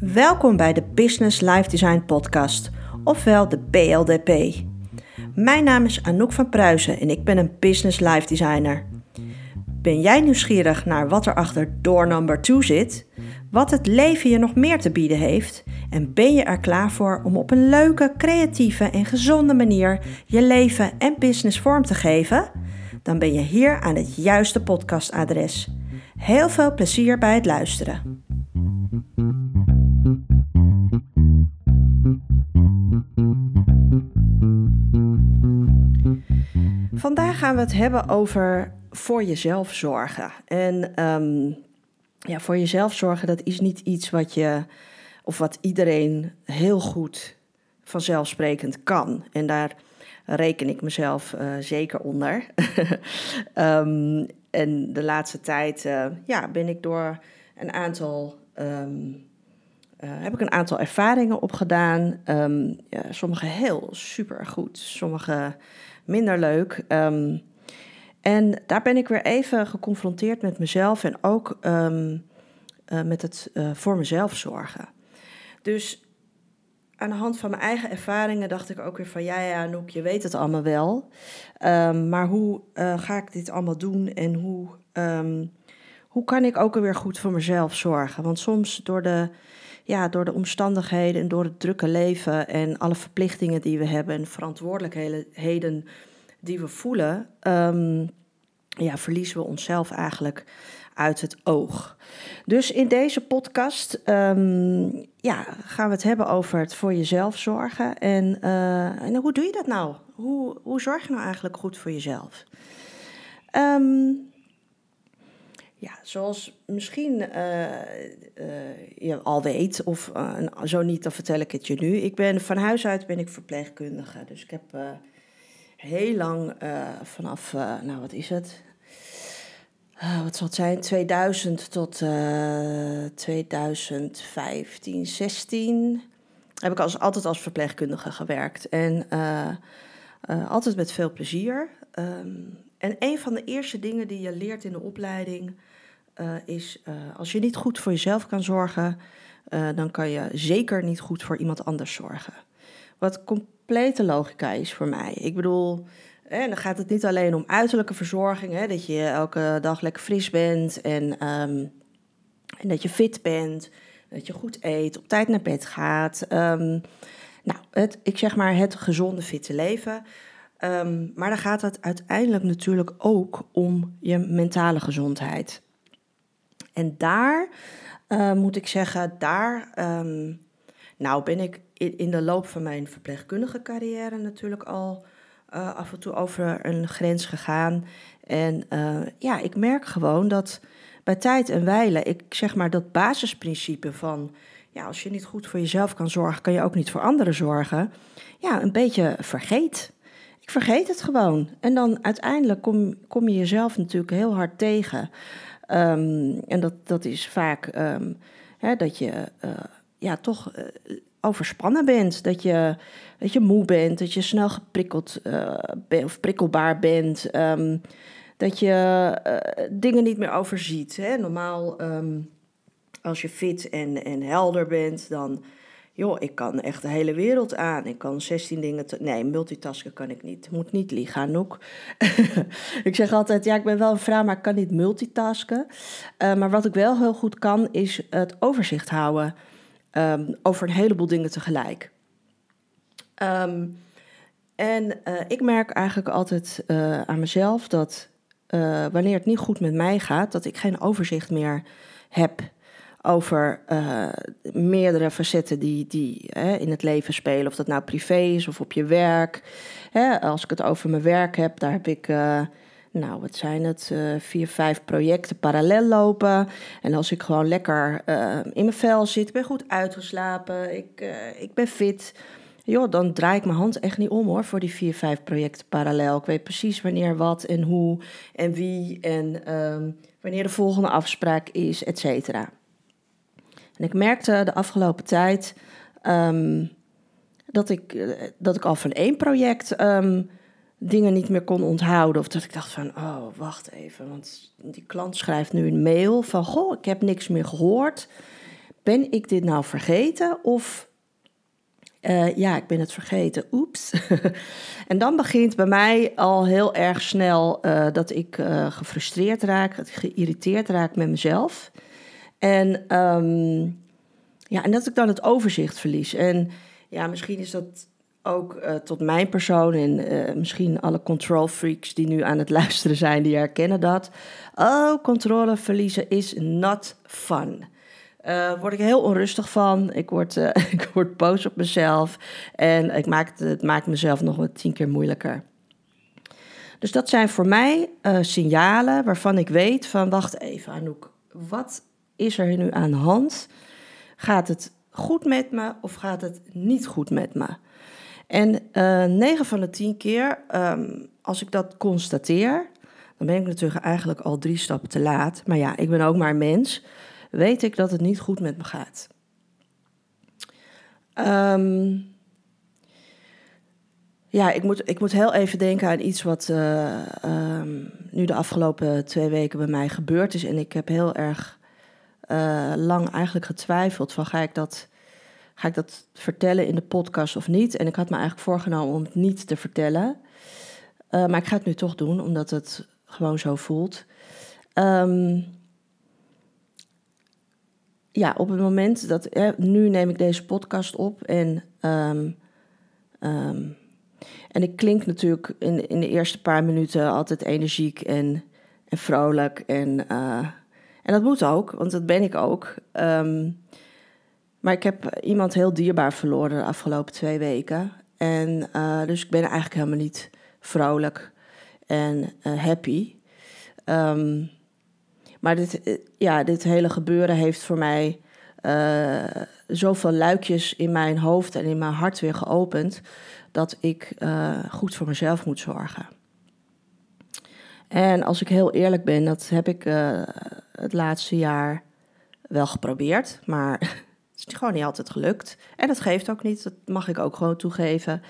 Welkom bij de Business Life Design Podcast, ofwel de BLDP. Mijn naam is Anouk van Pruisen en ik ben een Business Life Designer. Ben jij nieuwsgierig naar wat er achter door number 2 zit? Wat het leven je nog meer te bieden heeft? En ben je er klaar voor om op een leuke, creatieve en gezonde manier je leven en business vorm te geven? Dan ben je hier aan het juiste podcastadres. Heel veel plezier bij het luisteren. Vandaag gaan we het hebben over voor jezelf zorgen. En ehm, ja, voor jezelf zorgen, dat is niet iets wat je of wat iedereen heel goed vanzelfsprekend kan. En daar reken ik mezelf uh, zeker onder. um, en de laatste tijd uh, ja, ben ik door een aantal. Um, uh, heb ik een aantal ervaringen opgedaan. Um, sommige heel super goed, sommige minder leuk. en daar ben ik weer even geconfronteerd met mezelf en ook uh, met het voor mezelf zorgen. Dus aan de hand van mijn eigen ervaringen dacht ik ook weer van ja, ja, Noek, je weet het allemaal wel. Um, maar hoe uh, ga ik dit allemaal doen en hoe, um, hoe kan ik ook weer goed voor mezelf zorgen? Want soms door de, ja, door de omstandigheden en door het drukke leven en alle verplichtingen die we hebben en verantwoordelijkheden die we voelen, um, ja, verliezen we onszelf eigenlijk uit het oog. Dus in deze podcast um, ja, gaan we het hebben over het voor jezelf zorgen. En, uh, en hoe doe je dat nou? Hoe, hoe zorg je nou eigenlijk goed voor jezelf? Um, ja, zoals misschien uh, uh, je al weet, of zo niet, dan vertel ik het je nu. Ik ben van huis uit ben ik verpleegkundige. Dus ik heb heel lang vanaf, nou wat is het, uh, wat zal het zijn, 2000 tot uh, 2015, 16 heb ik als, altijd als verpleegkundige gewerkt. En uh, altijd met veel plezier. Um, en een van de eerste dingen die je leert in de opleiding is, als je niet goed voor jezelf kan zorgen, dan kan je zeker niet goed voor iemand anders zorgen. Wat complete logica is voor mij. Ik bedoel, en dan gaat het niet alleen om uiterlijke verzorging, hè, dat je elke dag lekker fris bent en, um, en dat je fit bent, dat je goed eet, op tijd naar bed gaat. Um, nou, het, ik zeg maar het gezonde, fitte leven. Um, maar dan gaat het uiteindelijk natuurlijk ook om je mentale gezondheid. En daar uh, moet ik zeggen, daar nou ben ik in de loop van mijn verpleegkundige carrière natuurlijk al uh, af en toe over een grens gegaan. En uh, ja, ik merk gewoon dat bij tijd en wijle, ik zeg maar dat basisprincipe van, ja, als je niet goed voor jezelf kan zorgen, kan je ook niet voor anderen zorgen, ja, een beetje vergeet. Ik vergeet het gewoon. En dan uiteindelijk kom, kom je jezelf natuurlijk heel hard tegen. Um, en dat, dat is vaak um, hè, dat je uh, ja, toch overspannen bent. Dat je, dat je moe bent, dat je snel geprikkeld uh, of prikkelbaar bent. Um, dat je uh, dingen niet meer overziet. Hè? Normaal, um, als je fit en, en helder bent, dan. Joh, ik kan echt de hele wereld aan. Ik kan 16 dingen. Nee, multitasken kan ik niet. Moet niet liegen, Anouk. ik zeg altijd: ja, ik ben wel een vrouw, maar ik kan niet multitasken. Uh, maar wat ik wel heel goed kan, is het overzicht houden um, over een heleboel dingen tegelijk. Um, en uh, ik merk eigenlijk altijd uh, aan mezelf dat uh, wanneer het niet goed met mij gaat, dat ik geen overzicht meer heb over meerdere facetten die, die in het leven spelen. Of dat nou privé is of op je werk. Hè, als ik het over mijn werk heb, daar heb ik nou, wat zijn het? Uh, vier, vijf projecten parallel lopen. En als ik gewoon lekker uh, in mijn vel zit, ben goed uitgeslapen, ik, uh, ik ben fit. Joh, dan draai ik mijn hand echt niet om hoor, voor die vier, vijf projecten parallel. Ik weet precies wanneer wat en hoe en wie en um, wanneer de volgende afspraak is, et cetera. En ik merkte de afgelopen tijd um, dat, ik, dat ik al van één project um, dingen niet meer kon onthouden. Of dat ik dacht van, oh, wacht even. Want die klant schrijft nu een mail van, goh, ik heb niks meer gehoord. Ben ik dit nou vergeten? Of uh, ja, ik ben het vergeten. Oeps. en dan begint bij mij al heel erg snel uh, dat ik uh, gefrustreerd raak, dat ik geïrriteerd raak met mezelf. En, um, ja, en dat ik dan het overzicht verlies. En ja, misschien is dat ook tot mijn persoon en misschien alle control freaks die nu aan het luisteren zijn, die herkennen dat. Oh, controle verliezen is not fun. Uh, word ik heel onrustig van. Ik word, ik word boos op mezelf. En ik maak het, maakt mezelf nog wel tien keer moeilijker. Dus dat zijn voor mij signalen waarvan ik weet van... wacht even Anouk, wat is er nu aan de hand? Gaat het goed met me of gaat het niet goed met me? En 9 van de 10 keer, um, als ik dat constateer... dan ben ik natuurlijk eigenlijk al drie stappen te laat. Maar ja, ik ben ook maar mens weet ik dat het niet goed met me gaat. Um, ja, ik moet, ik moet heel even denken aan iets wat uh, um, nu de afgelopen twee weken bij mij gebeurd is. En ik heb heel erg uh, lang eigenlijk getwijfeld van ga ik dat ga ik dat vertellen in de podcast of niet? En ik had me eigenlijk voorgenomen om het niet te vertellen. Uh, maar ik ga het nu toch doen, omdat het gewoon zo voelt. Um, ja, op het moment dat. nu neem ik deze podcast op en. Um, um, en ik klink natuurlijk in, in de eerste paar minuten altijd energiek en, en vrolijk. En, uh, en dat moet ook, want dat ben ik ook. Um, maar ik heb iemand heel dierbaar verloren de afgelopen twee weken. En uh, dus ik ben eigenlijk helemaal niet vrolijk en uh, happy. Um, maar dit, eh, ja, dit hele gebeuren heeft voor mij zoveel luikjes in mijn hoofd en in mijn hart weer geopend. Dat ik goed voor mezelf moet zorgen. En als ik heel eerlijk ben, dat heb ik het laatste jaar wel geprobeerd. Maar het is gewoon niet altijd gelukt. En dat geeft ook niet, dat mag ik ook gewoon toegeven.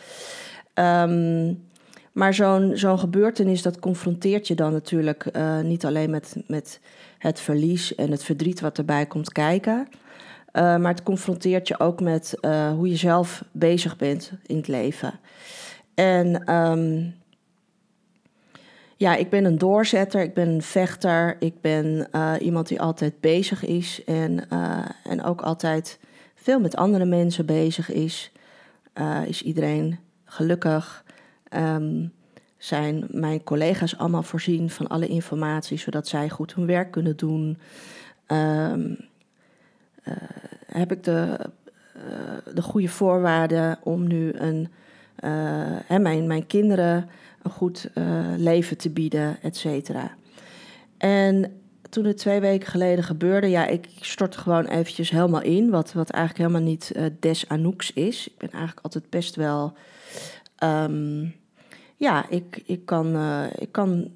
Um, maar zo'n zo'n gebeurtenis, dat confronteert je dan natuurlijk uh, niet alleen met, met het verlies en het verdriet wat erbij komt kijken. Uh, maar het confronteert je ook met uh, hoe je zelf bezig bent in het leven. En um, ja, ik ben een doorzetter, ik ben een vechter, ik ben iemand die altijd bezig is en, en ook altijd veel met andere mensen bezig is. is iedereen gelukkig? Um, zijn mijn collega's allemaal voorzien van alle informatie, zodat zij goed hun werk kunnen doen. Uh, heb ik de, de goede voorwaarden om nu een, hè, mijn, mijn kinderen een goed leven te bieden, et cetera. En toen het twee weken geleden gebeurde, ja, ik stortte gewoon eventjes helemaal in, wat, wat eigenlijk helemaal niet des Anouks is. Ik ben eigenlijk altijd best wel... Um, ja, ik, ik, kan, uh, ik kan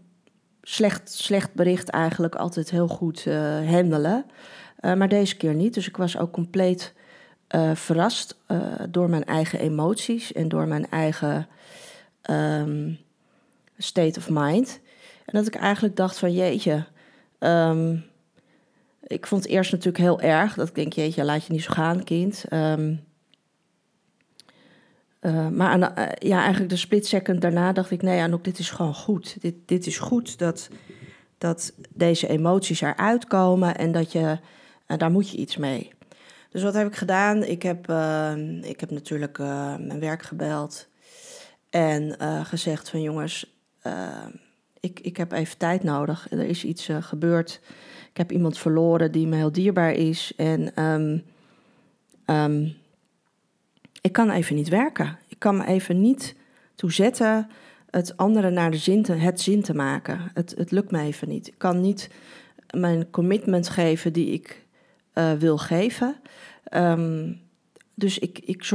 slecht, slecht bericht eigenlijk altijd heel goed uh, handelen. Uh, maar deze keer niet. Dus ik was ook compleet verrast door mijn eigen emoties en door mijn eigen um, state of mind. En dat ik eigenlijk dacht van jeetje, um, ik vond het eerst natuurlijk heel erg. Dat ik denk, jeetje, laat je niet zo gaan, kind. Um, uh, maar uh, ja, eigenlijk de split second daarna dacht ik, nee, Anouk, dit is gewoon goed. Dit, dit is goed dat, dat deze emoties eruit komen en dat je, uh, daar moet je iets mee. Dus wat heb ik gedaan? Ik heb, ik heb natuurlijk mijn werk gebeld en gezegd van jongens, ik, ik heb even tijd nodig. Er is iets gebeurd. Ik heb iemand verloren die me heel dierbaar is en... Um, um, ik kan even niet werken. Ik kan me even niet toe zetten het andere naar de zin te, het zin te maken. Het, het lukt me even niet. Ik kan niet mijn commitment geven die ik uh, wil geven. Dus ik, ik,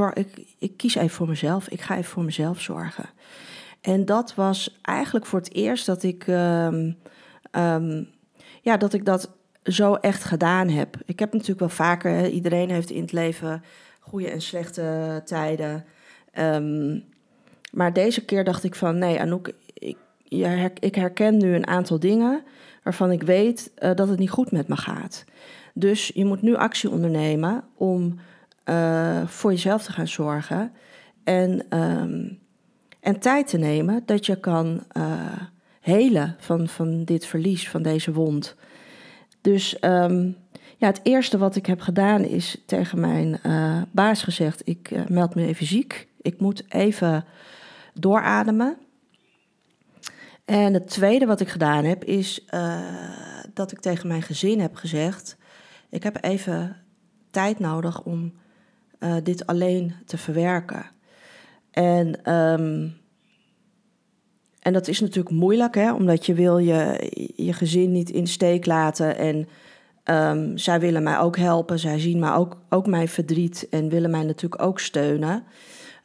ik kies even voor mezelf. Ik ga even voor mezelf zorgen. En dat was eigenlijk voor het eerst dat ik, um, um, ja, dat, ik dat zo echt gedaan heb. Ik heb natuurlijk wel vaker, iedereen heeft in het leven goede en slechte tijden. Um, Maar deze keer dacht ik van, nee Anouk, ik, ik herken nu een aantal dingen waarvan ik weet uh, dat het niet goed met me gaat. Dus je moet nu actie ondernemen om uh, voor jezelf te gaan zorgen. En, en tijd te nemen dat je kan uh, helen van, van dit verlies, van deze wond. Dus um, ja, het eerste wat ik heb gedaan is tegen mijn uh, baas gezegd: Ik uh, meld me even ziek. Ik moet even doorademen. En het tweede wat ik gedaan heb, is dat ik tegen mijn gezin heb gezegd: Ik heb even tijd nodig om dit alleen te verwerken. En, um, en dat is natuurlijk moeilijk, hè, omdat je wil je, je gezin niet in steek laten. En um, zij willen mij ook helpen. Zij zien mij ook, ook mijn verdriet en willen mij natuurlijk ook steunen.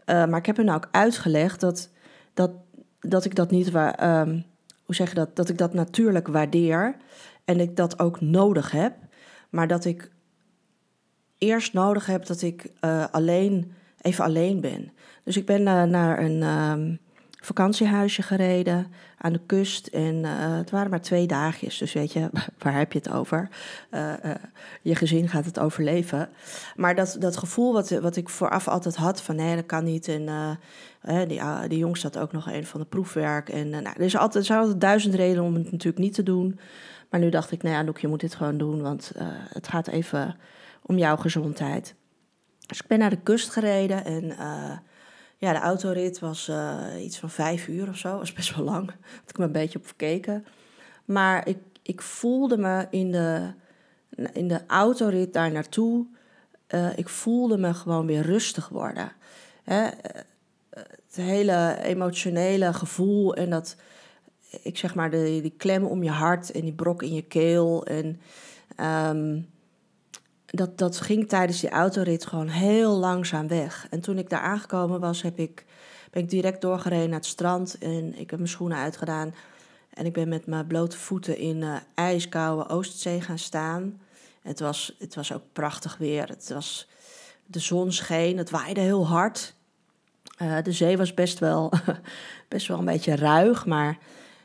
Uh, maar ik heb hen ook uitgelegd dat, dat, dat ik dat niet... Um, hoe zeg je dat? Dat ik dat natuurlijk waardeer. En ik dat ook nodig heb. Maar dat ik eerst nodig heb dat ik uh, alleen, even alleen ben. Dus ik ben uh, naar een um, vakantiehuisje gereden aan de kust. En uh, het waren maar twee dagjes, dus weet je, waar heb je het over? Uh, je gezin gaat het overleven. Maar dat, dat gevoel wat, wat ik vooraf altijd had van nee, dat kan niet. En die, die jongens had ook nog een van de proefwerk. En nou, er, is altijd, zijn altijd duizend redenen om het natuurlijk niet te doen. Maar nu dacht ik, nou ja, Noek, je moet dit gewoon doen, want het gaat even om jouw gezondheid. Dus ik ben naar de kust gereden en uh, ja, de autorit was uh, iets van vijf uur of zo. was best wel lang. Had ik me een beetje op verkeken. Maar ik, ik voelde me in de, in de autorit daar naartoe. Uh, ik voelde me gewoon weer rustig worden. Hè? Het hele emotionele gevoel en dat, ik zeg maar, de, die klem om je hart en die brok in je keel. En um, dat, dat ging tijdens die autorit gewoon heel langzaam weg. En toen ik daar aangekomen was, heb ik, ben ik direct doorgereden naar het strand. En ik heb mijn schoenen uitgedaan. En ik ben met mijn blote voeten in uh, ijskoude Oostzee gaan staan. Het was, het was ook prachtig weer. Het was, de zon scheen, het waaide heel hard. Uh, de zee was best wel, best wel een beetje ruig. Maar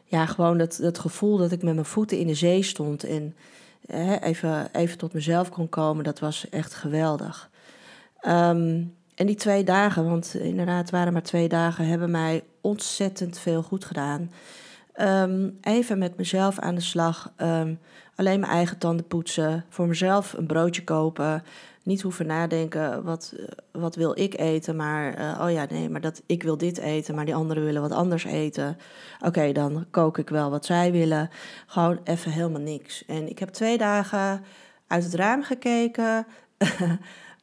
ja, gewoon dat, dat gevoel dat ik met mijn voeten in de zee stond. En even, even tot mezelf kon komen, dat was echt geweldig. Um, en die twee dagen, want inderdaad, het waren maar twee dagen, hebben mij ontzettend veel goed gedaan. Um, even met mezelf aan de slag. Um, alleen mijn eigen tanden poetsen. Voor mezelf een broodje kopen niet hoeven nadenken, wat, eh, wat wil ik eten? Maar, uh, oh ja, nee, maar dat, ik wil dit eten, maar die anderen willen wat anders eten. Oké, dan kook ik wel wat zij willen. Gewoon even helemaal niks. En ik heb twee dagen uit het raam gekeken.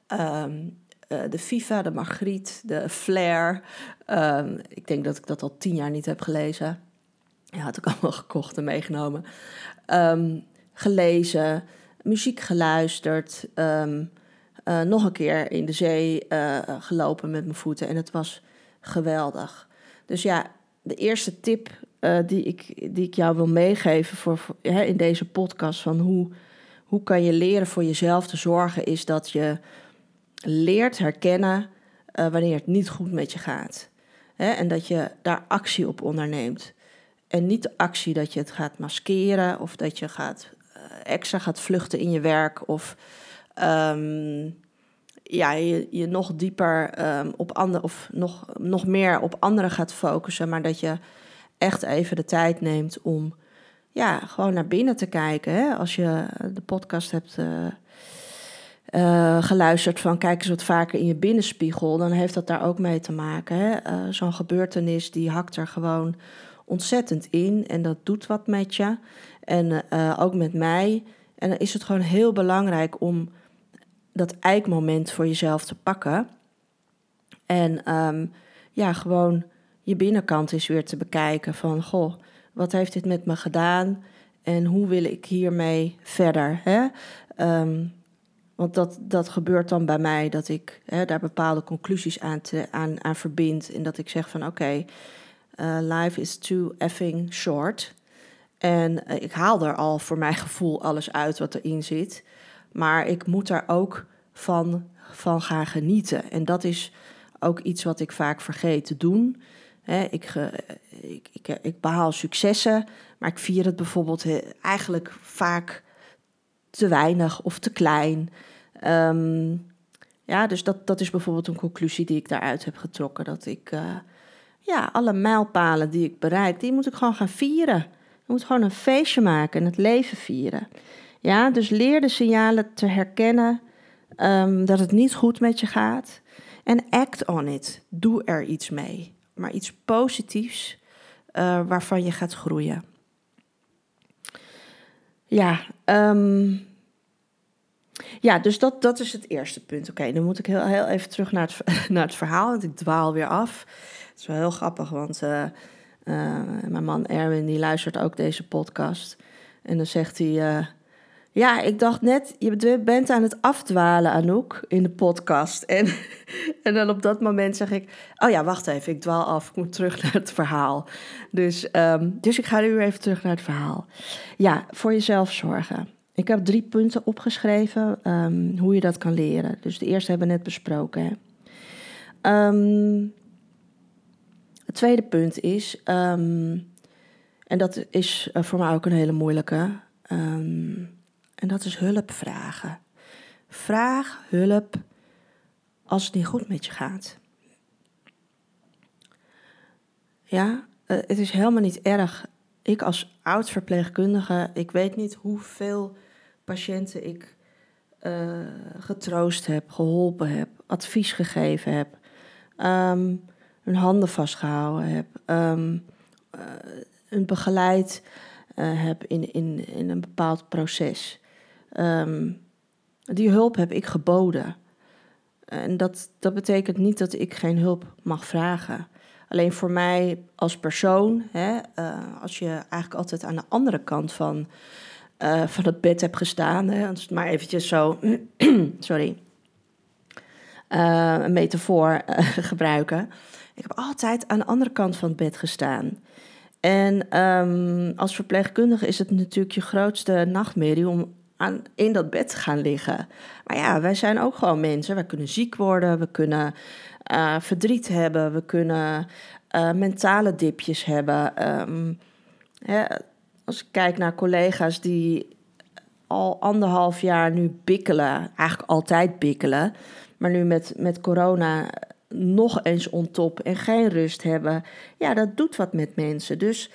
um, uh, de FIFA, de Margriet, de Flair. Um, ik denk dat ik dat al tien jaar niet heb gelezen. Ja, had ik allemaal gekocht en meegenomen. Um, gelezen, muziek geluisterd. Uh, nog een keer in de zee uh, gelopen met mijn voeten. En het was geweldig. Dus ja, de eerste tip uh, die, ik, die ik jou wil meegeven voor, voor hè, in deze podcast van hoe, hoe kan je leren voor jezelf te zorgen, is dat je leert herkennen wanneer het niet goed met je gaat. Hè, en dat je daar actie op onderneemt. En niet de actie dat je het gaat maskeren of dat je gaat, extra gaat vluchten in je werk of um, ja, je, je nog dieper um, op anderen of nog, nog meer op anderen gaat focussen, maar dat je echt even de tijd neemt om ja, gewoon naar binnen te kijken. Hè? Als je de podcast hebt uh, uh, geluisterd van kijk eens wat vaker in je binnenspiegel, dan heeft dat daar ook mee te maken. Uh, Zo'n gebeurtenis die hakt er gewoon ontzettend in en dat doet wat met je en ook met mij. En dan is het gewoon heel belangrijk om dat eikmoment voor jezelf te pakken. En um, ja, gewoon je binnenkant is weer te bekijken van, goh, wat heeft dit met me gedaan en hoe wil ik hiermee verder? Hè? Um, want dat, dat gebeurt dan bij mij, dat ik hè, daar bepaalde conclusies aan, te, aan, aan verbind. En dat ik zeg van oké, uh, life is too effing short. En uh, ik haal er al voor mijn gevoel alles uit wat erin zit. Maar ik moet daar ook van, van gaan genieten. En dat is ook iets wat ik vaak vergeet te doen. Ik, ik, ik, behaal successen, maar ik vier het bijvoorbeeld eigenlijk vaak te weinig of te klein. Ehm, ja, dus dat, dat is bijvoorbeeld een conclusie die ik daaruit heb getrokken. Dat ik uh, ja, alle mijlpalen die ik bereik, die moet ik gewoon gaan vieren. Ik moet gewoon een feestje maken en het leven vieren. Ja, dus leer de signalen te herkennen um, dat het niet goed met je gaat. En act on it. Doe er iets mee. Maar iets positiefs uh, waarvan je gaat groeien. Ja, um, ja, dus dat, dat is het eerste punt. Oké, dan moet ik heel, heel even terug naar het, naar het verhaal, want ik dwaal weer af. Het is wel heel grappig, want uh, uh, mijn man Erwin die luistert ook deze podcast. En dan zegt hij, ja, ik dacht net, je bent aan het afdwalen, Anouk, in de podcast. En, en dan op dat moment zeg ik, oh ja, wacht even, ik dwaal af, ik moet terug naar het verhaal. Dus, um, dus ik ga nu even terug naar het verhaal. Ja, voor jezelf zorgen. Ik heb drie punten opgeschreven um, hoe je dat kan leren. Dus de eerste hebben we net besproken. Um, het tweede punt is, um, en dat is uh, voor mij ook een hele moeilijke, en dat is hulp vragen. Vraag hulp als het niet goed met je gaat. Ja, uh, het is helemaal niet erg. Ik als oud verpleegkundige, ik weet niet hoeveel patiënten ik uh, getroost heb, geholpen heb, advies gegeven heb, um, hun handen vastgehouden heb, um, hun begeleid heb in, in, in een bepaald proces. Um, die hulp heb ik geboden. En dat, dat betekent niet dat ik geen hulp mag vragen. Alleen voor mij als persoon, hè, uh, als je eigenlijk altijd aan de andere kant van uh, van het bed heb gestaan. Hè, het maar eventjes zo, sorry, uh, een metafoor gebruiken. Ik heb altijd aan de andere kant van het bed gestaan. En um, als verpleegkundige is het natuurlijk je grootste nachtmerrie om aan, in dat bed gaan liggen. Maar ja, wij zijn ook gewoon mensen. Wij kunnen ziek worden, we kunnen verdriet hebben, we kunnen mentale dipjes hebben. Um, hè, als ik kijk naar collega's die al anderhalf jaar nu bikkelen, eigenlijk altijd bikkelen, maar nu met, met corona nog eens ontop en geen rust hebben, ja, dat doet wat met mensen. Dus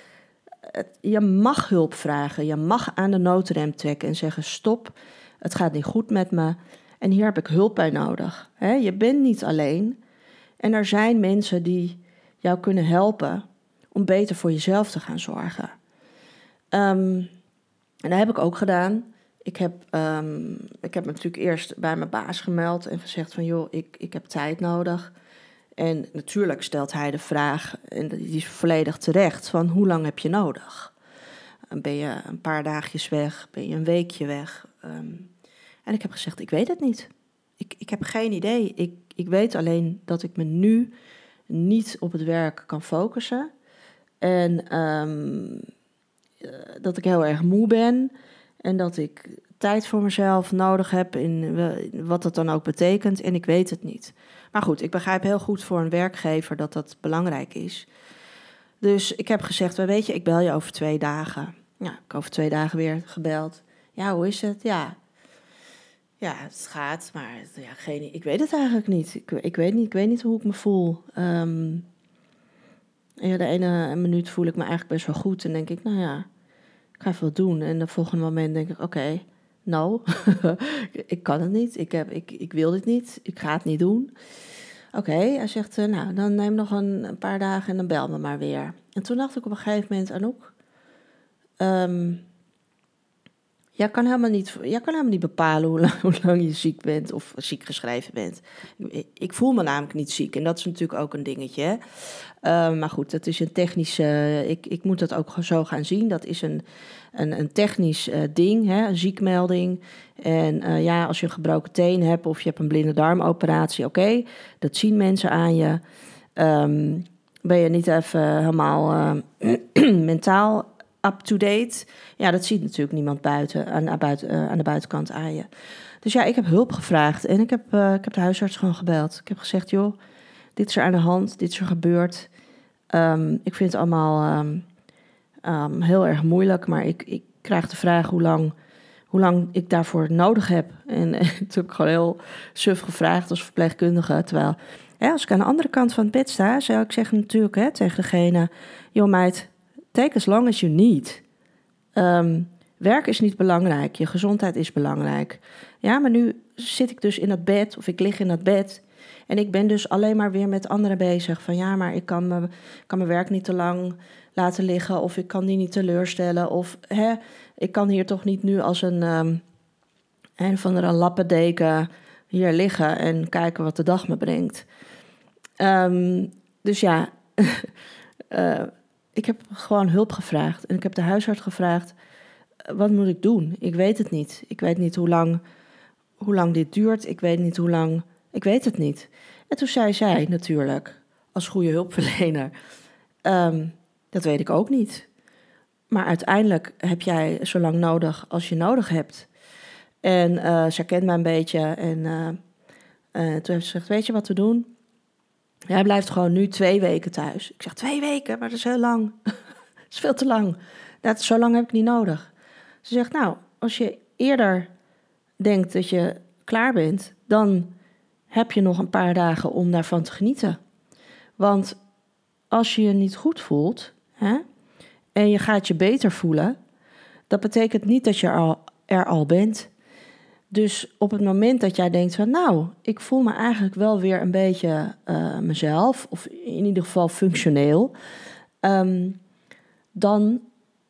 je mag hulp vragen, je mag aan de noodrem trekken en zeggen: stop, het gaat niet goed met me en hier heb ik hulp bij nodig. je bent niet alleen en er zijn mensen die jou kunnen helpen om beter voor jezelf te gaan zorgen. Um, en dat heb ik ook gedaan. Ik heb, um, ik heb me natuurlijk eerst bij mijn baas gemeld en gezegd van joh, ik, ik heb tijd nodig. En natuurlijk stelt hij de vraag, en die is volledig terecht, van hoe lang heb je nodig? Ben je een paar dagjes weg? Ben je een weekje weg? Um, en ik heb gezegd, ik weet het niet. Ik, ik heb geen idee. Ik, ik weet alleen dat ik me nu niet op het werk kan focussen. En um, eh, dat ik heel erg moe ben en dat ik tijd voor mezelf nodig heb in wat dat dan ook betekent en ik weet het niet. Maar goed, ik begrijp heel goed voor een werkgever dat dat belangrijk is. Dus ik heb gezegd, weet je, ik bel je over twee dagen. Ja, ik heb over twee dagen weer gebeld. Ja, hoe is het? Ja, ja het gaat, maar ja, geen, ik weet het eigenlijk niet. Ik, ik, weet niet. ik weet niet hoe ik me voel. Um, ja, de ene minuut voel ik me eigenlijk best wel goed en denk ik, nou ja, ik ga wat doen. En de volgende moment denk ik, oké, no, ik kan het niet, ik, heb, ik, ik wil dit niet, ik ga het niet doen. Oké, hij zegt, uh, nou, dan neem nog een, een, paar dagen en dan bel me maar weer. En toen dacht ik op een gegeven moment, Anouk, um, Jij kan helemaal niet, jij kan helemaal niet bepalen hoe lang, je ziek bent of ziek geschreven bent. Ik, voel me namelijk niet ziek en dat is natuurlijk ook een dingetje. Uh, maar goed, dat is een technische. Ik, ik moet dat ook zo gaan zien. Dat is een, een, een technisch uh, ding, hè, een ziekmelding. En uh, ja, als je een gebroken teen hebt of je hebt een blinde darmoperatie, oké, dat zien mensen aan je. Um, ben je niet even helemaal mentaal up-to-date. Ja, dat ziet natuurlijk niemand buiten, aan, buiten, uh, aan de buitenkant aan je. Dus ja, ik heb hulp gevraagd en ik heb, uh, ik heb de huisarts gewoon gebeld. Ik heb gezegd, joh, dit is er aan de hand, dit is er gebeurd. Ehm, ik vind het allemaal ehm, heel erg moeilijk, maar ik, ik krijg de vraag hoe lang, hoe lang ik daarvoor nodig heb. En, en toen heb ik gewoon heel suf gevraagd als verpleegkundige. Terwijl, als ik aan de andere kant van het bed sta, zou ik zeggen natuurlijk hè, tegen degene... joh meid, take as long as you need. Um, werk is niet belangrijk, je gezondheid is belangrijk. Ja, maar nu zit ik dus in dat bed of ik lig in dat bed... En ik ben dus alleen maar weer met anderen bezig. Van ja, maar ik kan, kan mijn werk niet te lang laten liggen. Of ik kan die niet teleurstellen. Of hè, ik kan hier toch niet nu als een, um, een van de lappendeken hier liggen en kijken wat de dag me brengt. Ehm, dus ja, uh, ik heb gewoon hulp gevraagd. En ik heb de huisarts gevraagd, wat moet ik doen? Ik weet het niet. Ik weet niet hoe lang, hoe lang dit duurt. Ik weet niet hoe lang... Ik weet het niet. En toen zei zij natuurlijk, als goede hulpverlener... Um, dat weet ik ook niet. Maar uiteindelijk heb jij zo lang nodig als je nodig hebt. En uh, ze kent mij een beetje. En uh, uh, toen heeft ze gezegd, weet je wat we doen? Hij blijft gewoon nu twee weken thuis. Ik zeg, twee weken? Maar dat is heel lang. dat is veel te lang. Dat, zo lang heb ik niet nodig. Ze zegt, nou, als je eerder denkt dat je klaar bent... dan heb je nog een paar dagen om daarvan te genieten. Want als je je niet goed voelt hè, en je gaat je beter voelen, dat betekent niet dat je al, er al bent. Dus op het moment dat jij denkt van nou, ik voel me eigenlijk wel weer een beetje uh, mezelf, of in ieder geval functioneel, um, dan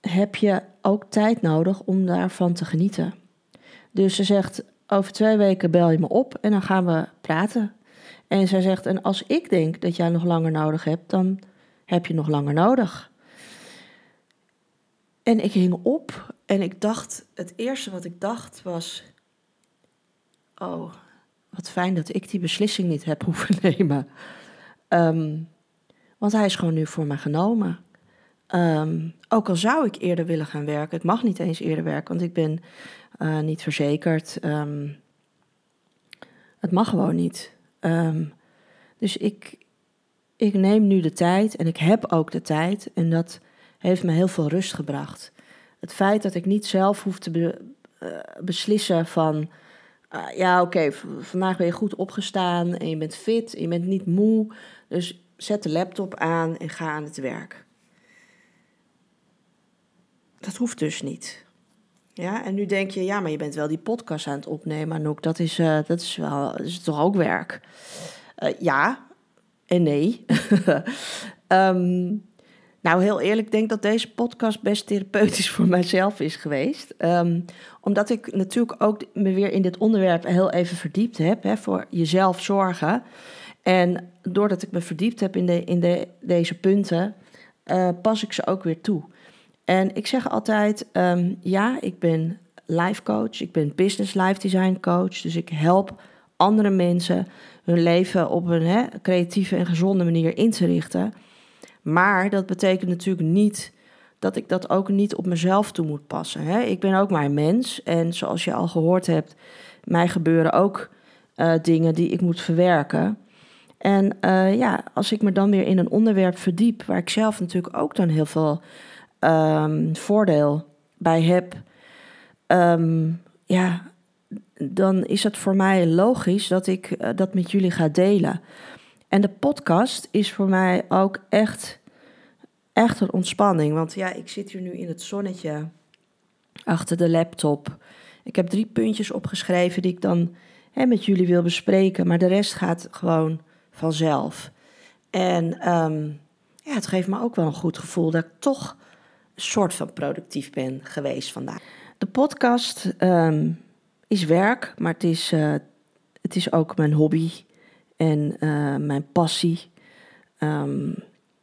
heb je ook tijd nodig om daarvan te genieten. Dus ze zegt, over twee weken bel je me op en dan gaan we praten. En zij zegt, en als ik denk dat jij nog langer nodig hebt, dan heb je nog langer nodig. En ik hing op en ik dacht, het eerste wat ik dacht was, oh, wat fijn dat ik die beslissing niet heb hoeven nemen. Um, want hij is gewoon nu voor me genomen. Um, ook al zou ik eerder willen gaan werken, ik mag niet eens eerder werken, want ik ben uh, niet verzekerd. Um, het mag gewoon niet. dus ik, ik neem nu de tijd en ik heb ook de tijd en dat heeft me heel veel rust gebracht. Het feit dat ik niet zelf hoef te be, uh, beslissen van, uh, ja oké, vandaag ben je goed opgestaan en je bent fit, en je bent niet moe, dus zet de laptop aan en ga aan het werk. Dat hoeft dus niet. Ja, en nu denk je, ja, maar je bent wel die podcast aan het opnemen, Anouk. Dat is, uh, dat is wel, is toch ook werk? ja en nee. um, Nou, heel eerlijk, denk dat deze podcast best therapeutisch voor mijzelf is geweest. Um, omdat ik natuurlijk ook me weer in dit onderwerp heel even verdiept heb, hè, voor jezelf zorgen. En doordat ik me verdiept heb in, de, in de, deze punten, uh, pas ik ze ook weer toe. En ik zeg altijd, um, ja, ik ben life coach, ik ben business life design coach. Dus ik help andere mensen hun leven op een hè, creatieve en gezonde manier in te richten. Maar dat betekent natuurlijk niet dat ik dat ook niet op mezelf toe moet passen. Hè? Ik ben ook maar een mens. En zoals je al gehoord hebt, mij gebeuren ook uh, dingen die ik moet verwerken. En uh, ja, als ik me dan weer in een onderwerp verdiep, waar ik zelf natuurlijk ook dan heel veel um, voordeel bij heb, um, ja, dan is het voor mij logisch dat ik uh, dat met jullie ga delen. En de podcast is voor mij ook echt, echt een ontspanning. Want ja, ik zit hier nu in het zonnetje achter de laptop. Ik heb drie puntjes opgeschreven die ik dan hè, met jullie wil bespreken. Maar de rest gaat gewoon vanzelf. En um, ja, het geeft me ook wel een goed gevoel dat ik toch een soort van productief ben geweest vandaag. De podcast um, is werk, maar het is, uh, het is ook mijn hobby en uh, mijn passie. Um,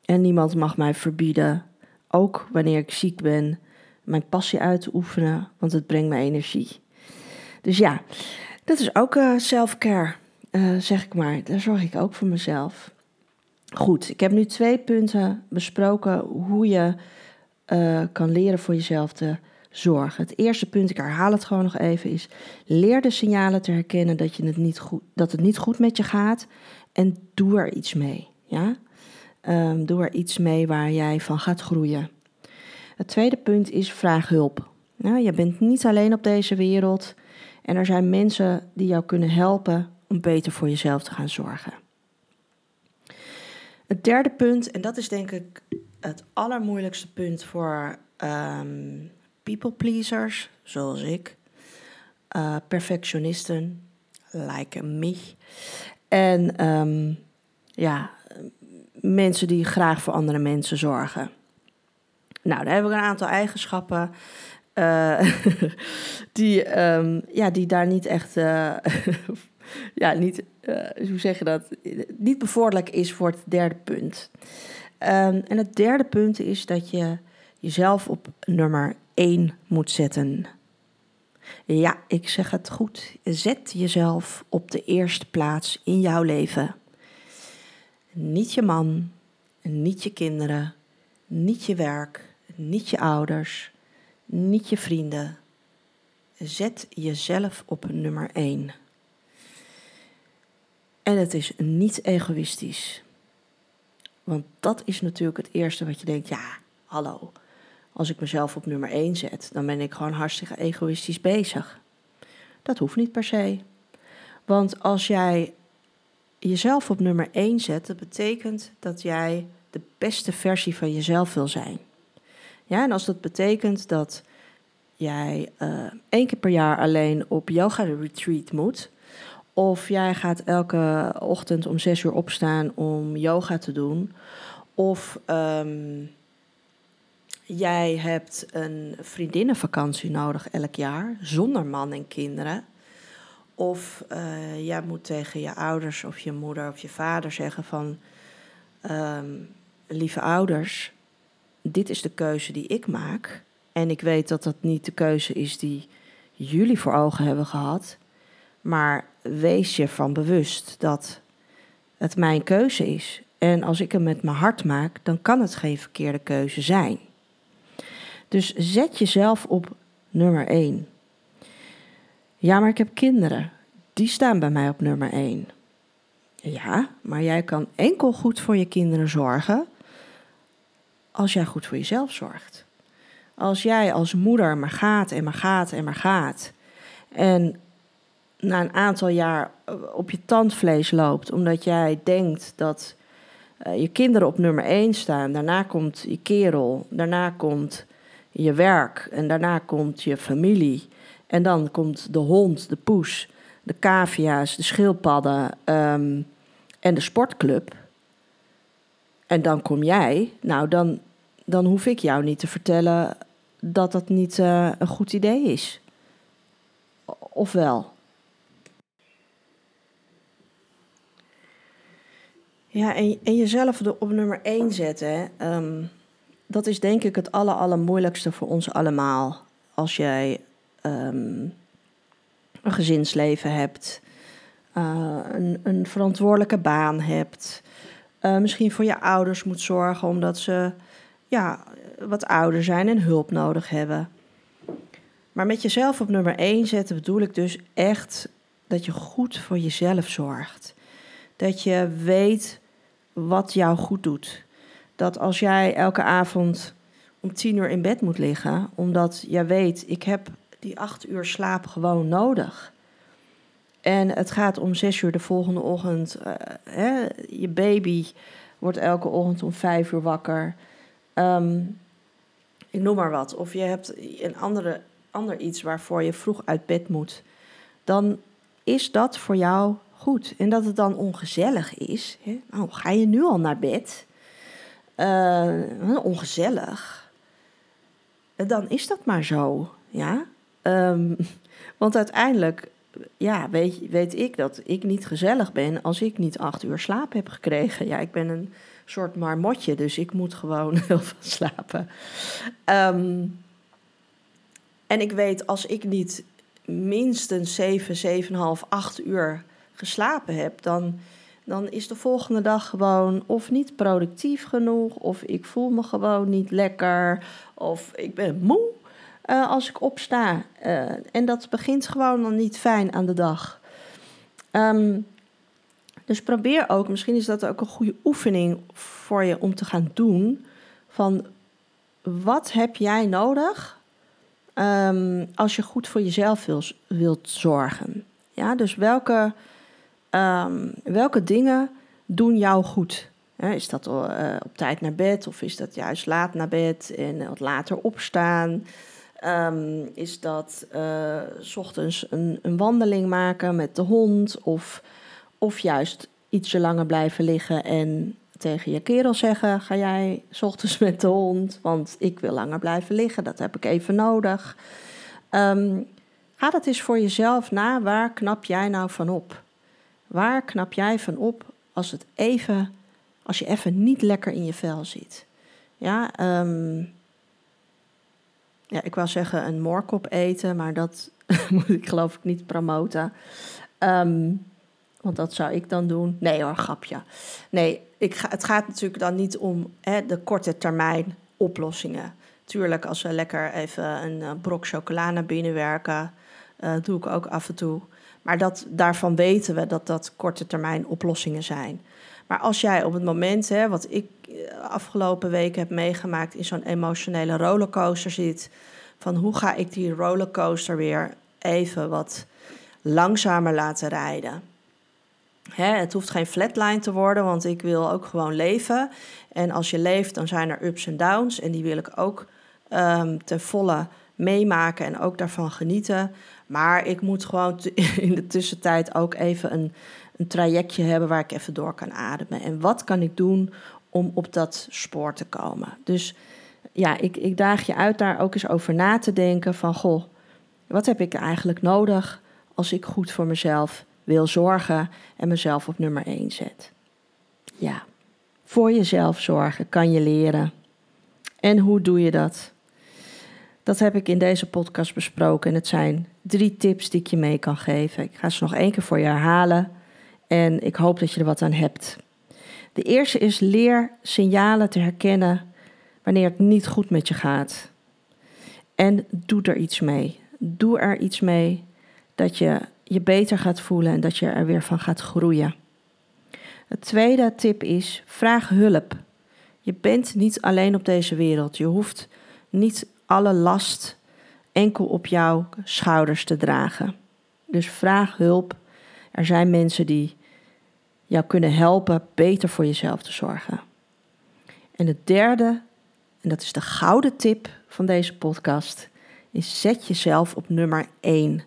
en niemand mag mij verbieden, ook wanneer ik ziek ben, mijn passie uit te oefenen, want het brengt me energie. Dus ja, dat is ook uh, self-care, uh, zeg ik maar. Daar zorg ik ook voor mezelf. Goed, ik heb nu twee punten besproken hoe je kan leren voor jezelf te zorg. Het eerste punt, ik herhaal het gewoon nog even, is leer de signalen te herkennen dat, je het, niet goed, dat het niet goed met je gaat en doe er iets mee. Ja? Ehm, doe er iets mee waar jij van gaat groeien. Het tweede punt is vraag hulp. Nou, je bent niet alleen op deze wereld en er zijn mensen die jou kunnen helpen om beter voor jezelf te gaan zorgen. Het derde punt, en dat is denk ik het allermoeilijkste punt voor um, people pleasers, zoals ik, uh, perfectionisten, like me, en ehm, ja, mensen die graag voor andere mensen zorgen. Nou, daar heb ik een aantal eigenschappen uh, die, um, ja, die daar niet echt, uh, ja, niet, hoe zeg je dat, niet bevorderlijk is voor het derde punt. Um, en het derde punt is dat je jezelf op nummer 1 moet zetten. Ja, ik zeg het goed. Zet jezelf op de eerste plaats in jouw leven. Niet je man, niet je kinderen, niet je werk, niet je ouders, niet je vrienden. Zet jezelf op nummer 1. En het is niet egoïstisch. Want dat is natuurlijk het eerste wat je denkt, ja, hallo. Als ik mezelf op nummer 1 zet, dan ben ik gewoon hartstikke egoïstisch bezig. Dat hoeft niet per se. Want als jij jezelf op nummer 1 zet, dat betekent dat jij de beste versie van jezelf wil zijn. Ja, en als dat betekent dat jij uh, één keer per jaar alleen op yoga retreat moet, of jij gaat elke ochtend om zes uur opstaan om yoga te doen, of um, jij hebt een vriendinnenvakantie nodig elk jaar zonder man en kinderen. Of uh, jij moet tegen je ouders of je moeder of je vader zeggen van... Um, lieve ouders, dit is de keuze die ik maak. En ik weet dat dat niet de keuze is die jullie voor ogen hebben gehad. Maar wees je van bewust dat het mijn keuze is. En als ik hem met mijn hart maak, dan kan het geen verkeerde keuze zijn. Dus zet jezelf op nummer 1. Ja, maar ik heb kinderen. Die staan bij mij op nummer 1. Ja, maar jij kan enkel goed voor je kinderen zorgen als jij goed voor jezelf zorgt. Als jij als moeder maar gaat en maar gaat en maar gaat. En na een aantal jaar op je tandvlees loopt, omdat jij denkt dat uh, je kinderen op nummer 1 staan. Daarna komt je kerel, daarna komt je werk en daarna komt je familie. En dan komt de hond, de poes, de cavia's, de schildpadden um, en de sportclub. En dan kom jij. Nou, dan, dan hoef ik jou niet te vertellen dat dat niet uh, een goed idee is. Of wel? Ja, en, en jezelf op nummer 1 zetten. Um, dat is denk ik het aller, allermoeilijkste voor ons allemaal. Als jij um, een gezinsleven hebt, uh, een, een, verantwoordelijke baan hebt, uh, misschien voor je ouders moet zorgen omdat ze ja, wat ouder zijn en hulp nodig hebben. Maar met jezelf op nummer 1 zetten bedoel ik dus echt dat je goed voor jezelf zorgt. Dat je weet wat jou goed doet dat als jij elke avond om tien uur in bed moet liggen, omdat jij weet, ik heb die acht uur slaap gewoon nodig. En het gaat om zes uur de volgende ochtend. Uh, hè, je baby wordt elke ochtend om vijf uur wakker. Um, ik noem maar wat. Of je hebt een andere, ander iets waarvoor je vroeg uit bed moet. Dan is dat voor jou goed. En dat het dan ongezellig is. Hè? Nou, ga je nu al naar bed? Uh, ongezellig, dan is dat maar zo. Ja? Um, want uiteindelijk ja, weet, weet ik dat ik niet gezellig ben als ik niet acht uur slaap heb gekregen. Ja, ik ben een soort marmotje, dus ik moet gewoon heel veel slapen. Um, en ik weet als ik niet minstens 7, 7,5, 8 uur geslapen heb, dan dan is de volgende dag gewoon of niet productief genoeg, of ik voel me gewoon niet lekker, of ik ben moe uh, als ik opsta. Uh, en dat begint gewoon dan niet fijn aan de dag. Um, Dus probeer ook, misschien is dat ook een goede oefening voor je om te gaan doen. Van wat heb jij nodig um, als je goed voor jezelf wil, wilt zorgen? Ja, dus welke, um, welke dingen doen jou goed? is dat uh, op tijd naar bed of is dat juist laat naar bed en wat later opstaan? Um, is dat uh, s ochtends een, een, wandeling maken met de hond of, of juist ietsje langer blijven liggen en tegen je kerel zeggen: Ga jij s ochtends met de hond? Want ik wil langer blijven liggen, dat heb ik even nodig. Um, ga dat eens voor jezelf na. Waar knap jij nou van op? Waar knap jij van op als, het even, als je even niet lekker in je vel zit? Ja, um, ja ik wou zeggen een moorkop eten, maar dat moet ik geloof ik niet promoten. Um, want dat zou ik dan doen. Nee hoor, grapje. Nee, ik ga, het gaat natuurlijk dan niet om hè, de korte termijn oplossingen. Tuurlijk, als we lekker even een uh, brok chocola naar binnen werken, uh, doe ik ook af en toe. Maar dat, daarvan weten we dat dat korte termijn oplossingen zijn. Maar als jij op het moment, hè, wat ik eh, afgelopen weken heb meegemaakt, in zo'n emotionele rollercoaster zit, van hoe ga ik die rollercoaster weer even wat langzamer laten rijden. Hè, het hoeft geen flatline te worden, want ik wil ook gewoon leven. En als je leeft, dan zijn er ups en downs. En die wil ik ook um, ten volle meemaken en ook daarvan genieten. Maar ik moet gewoon in de tussentijd ook even een, een trajectje hebben waar ik even door kan ademen. En wat kan ik doen om op dat spoor te komen? Dus ja, ik, ik daag je uit daar ook eens over na te denken van... goh, wat heb ik eigenlijk nodig als ik goed voor mezelf wil zorgen en mezelf op nummer 1 zet. Ja, voor jezelf zorgen kan je leren. En hoe doe je dat? Dat heb ik in deze podcast besproken en het zijn drie tips die ik je mee kan geven. Ik ga ze nog één keer voor je herhalen en ik hoop dat je er wat aan hebt. De eerste is leer signalen te herkennen wanneer het niet goed met je gaat. En doe er iets mee. Doe er iets mee dat je je beter gaat voelen en dat je er weer van gaat groeien. Het tweede tip is: vraag hulp. Je bent niet alleen op deze wereld. Je hoeft niet alle last enkel op jouw schouders te dragen. Dus vraag hulp. Er zijn mensen die jou kunnen helpen beter voor jezelf te zorgen. En het derde, en dat is de gouden tip van deze podcast, is zet jezelf op nummer 1.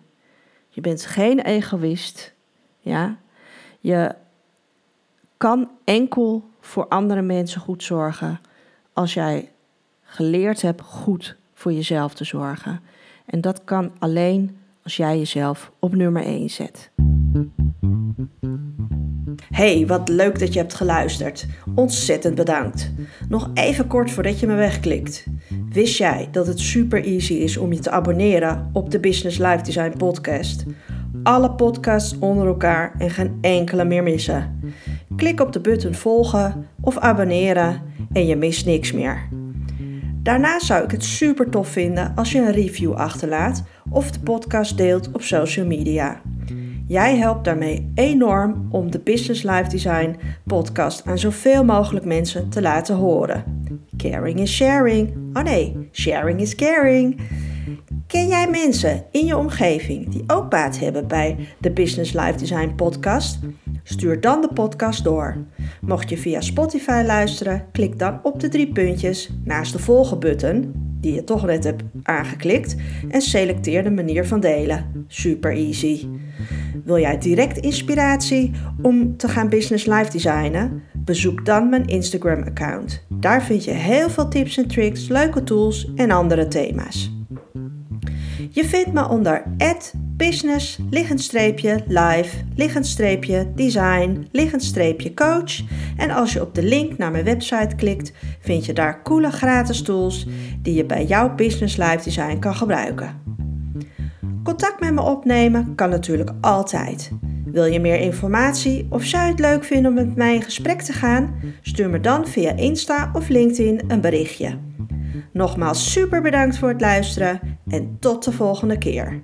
Je bent geen egoïst. Ja? Je kan enkel voor andere mensen goed zorgen als jij geleerd hebt goed voor jezelf te zorgen. En dat kan alleen als jij jezelf op nummer 1 zet. Hey, wat leuk dat je hebt geluisterd. Ontzettend bedankt. Nog even kort voordat je me wegklikt. Wist jij dat het super easy is om je te abonneren op de Business Life Design podcast? Alle podcasts onder elkaar en geen enkele meer missen. Klik op de button volgen of abonneren en je mist niks meer. Daarna zou ik het super tof vinden als je een review achterlaat of de podcast deelt op social media. Jij helpt daarmee enorm om de Business Life Design podcast aan zoveel mogelijk mensen te laten horen. Caring is sharing. Oh nee, sharing is caring. Ken jij mensen in je omgeving die ook baat hebben bij de Business Life Design podcast? Stuur dan de podcast door. Mocht je via Spotify luisteren, klik dan op de drie puntjes naast de volgen button, die je toch net hebt aangeklikt, en selecteer de manier van delen. Super easy. Wil jij direct inspiratie om te gaan business life designen? Bezoek dan mijn Instagram account. Daar vind je heel veel tips en tricks, leuke tools en andere thema's. Je vindt me onder business, liggend live, liggend design, liggend coach. En als je op de link naar mijn website klikt, vind je daar coole gratis tools die je bij jouw business live design kan gebruiken. Contact met me opnemen kan natuurlijk altijd. Wil je meer informatie of zou je het leuk vinden om met mij in gesprek te gaan? Stuur me dan via Insta of LinkedIn een berichtje. Nogmaals super bedankt voor het luisteren en tot de volgende keer.